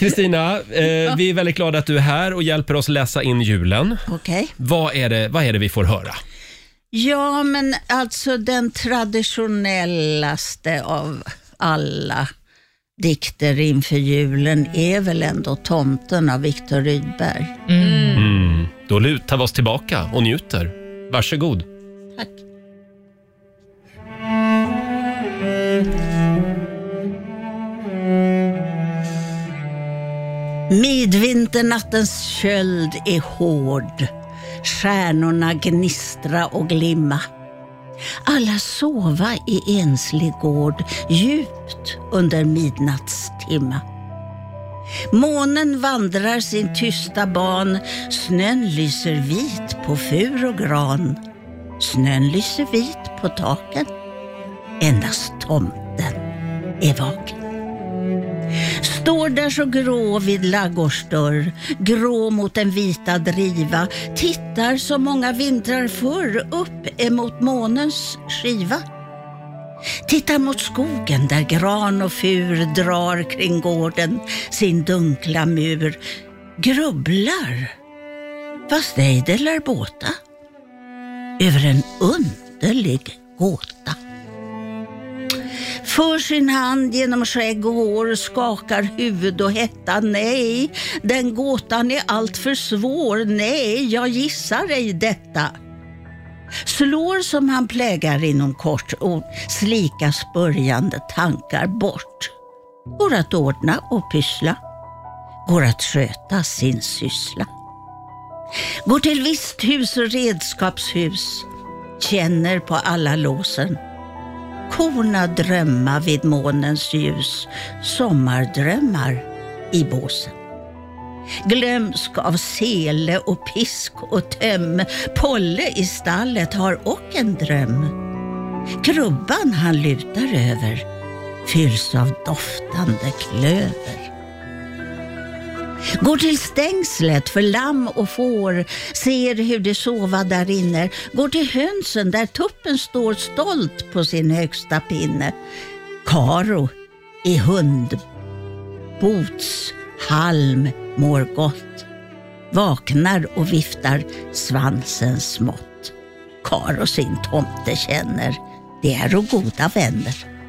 Kristina, eh, vi är väldigt glada att du är här och hjälper oss läsa in julen. Okej. Vad är det, vad är det vi får höra? Ja, men alltså den traditionellaste av alla dikter inför julen är väl ändå Tomten av Viktor Rydberg. Mm. Då lutar vi oss tillbaka och njuter. Varsågod. Tack. Midvinternattens köld är hård. Stjärnorna gnistra och glimma. Alla sova i enslig gård djupt under midnattstimma. Månen vandrar sin tysta ban, snön lyser vit på fur och gran. Snön lyser vit på taken, endast tomten är vaken. Står där så grå vid laggårdsdörr, grå mot den vita driva, tittar som många vintrar förr upp emot månens skiva. Tittar mot skogen där gran och fur drar kring gården sin dunkla mur. Grubblar, fast ej det lär båta, över en underlig gåta. För sin hand genom skägg och hår, skakar huvud och hetta. Nej, den gåtan är alltför svår. Nej, jag gissar ej detta. Slår som han plägar inom kort och slikas börjande tankar bort. Går att ordna och pyssla. Går att sköta sin syssla. Går till visthus och redskapshus. Känner på alla låsen korna drömma vid månens ljus, sommardrömmar i båsen. Glömsk av sele och pisk och töm, Polle i stallet har och en dröm. Krubban han lutar över fylls av doftande klöver. Går till stängslet för lamm och får, ser hur de sova där inne. Går till hönsen där tuppen står stolt på sin högsta pinne. Karo i hundbots halm mår gott. Vaknar och viftar svansen smått. Karo sin tomte känner, det är och goda vänner.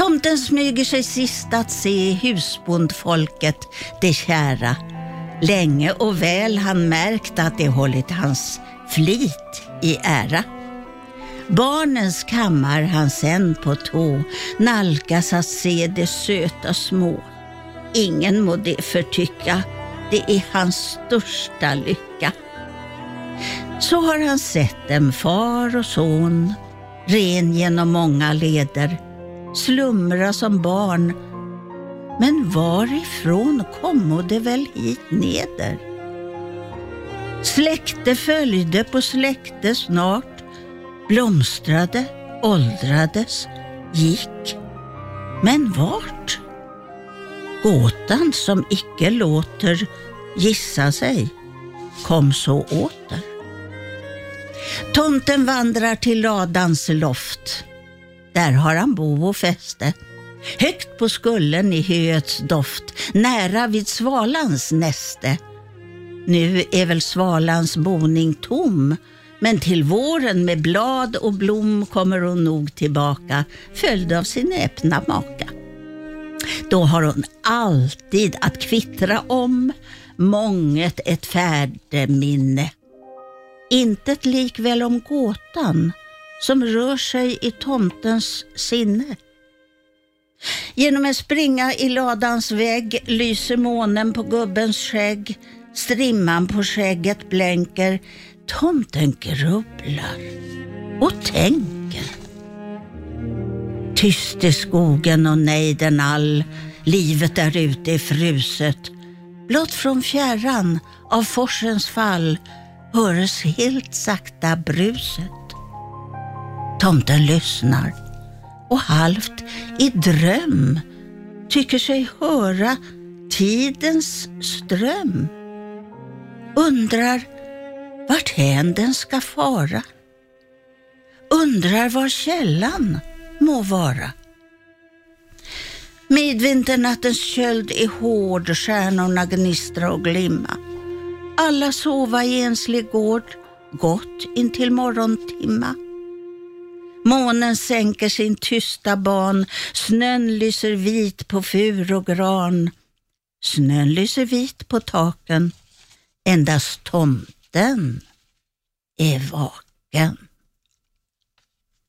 Tomten smyger sig sist att se husbondfolket, det kära. Länge och väl han märkt att det hållit hans flit i ära. Barnens kammar han sen på tå nalkas att se de söta små. Ingen må det förtycka, det är hans största lycka. Så har han sett dem, far och son, ren genom många leder slumra som barn. Men varifrån kommo det väl hit neder? Släkte följde på släkte snart, blomstrade, åldrades, gick. Men vart? Gåtan som icke låter gissa sig kom så åter. Tomten vandrar till ladans loft där har han bo och fäste. Högt på skullen i höets doft, nära vid svalans näste. Nu är väl svalans boning tom, men till våren med blad och blom kommer hon nog tillbaka, följd av sin öppna maka. Då har hon alltid att kvittra om, månget ett färdeminne. Intet likväl om gåtan, som rör sig i tomtens sinne. Genom en springa i ladans vägg lyser månen på gubbens skägg. Strimman på skägget blänker. Tomten grubblar och tänker. Tyst i skogen och nejden all. Livet där ute är fruset. Blott från fjärran av forsens fall höres helt sakta bruset. Tomten lyssnar och halvt i dröm tycker sig höra tidens ström. Undrar vart hän den ska fara. Undrar var källan må vara. Midvinternattens köld är hård, stjärnorna gnistra och glimma. Alla sova i enslig gård, gott intill morgontimma. Månen sänker sin tysta ban, snön lyser vit på fur och gran. Snön lyser vit på taken, endast tomten är vaken.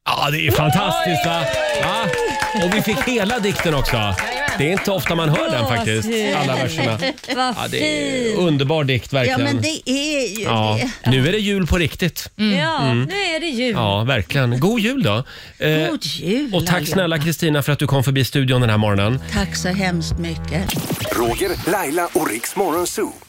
Ja, det är fantastiskt va? Ja. Och vi fick hela dikten också. Det är inte ofta man hör den faktiskt, alla verserna. Vad Ja, det är fint. underbar dikt Ja, verkligen. men det är ju Ja, det. nu är det jul på riktigt. Ja, nu är det jul. Ja, verkligen. God jul då. Eh, God jul och tack allihopa. snälla Kristina för att du kom förbi studion den här morgonen. Tack så hemskt mycket. Roger, Laila och Riks Morgonzoo.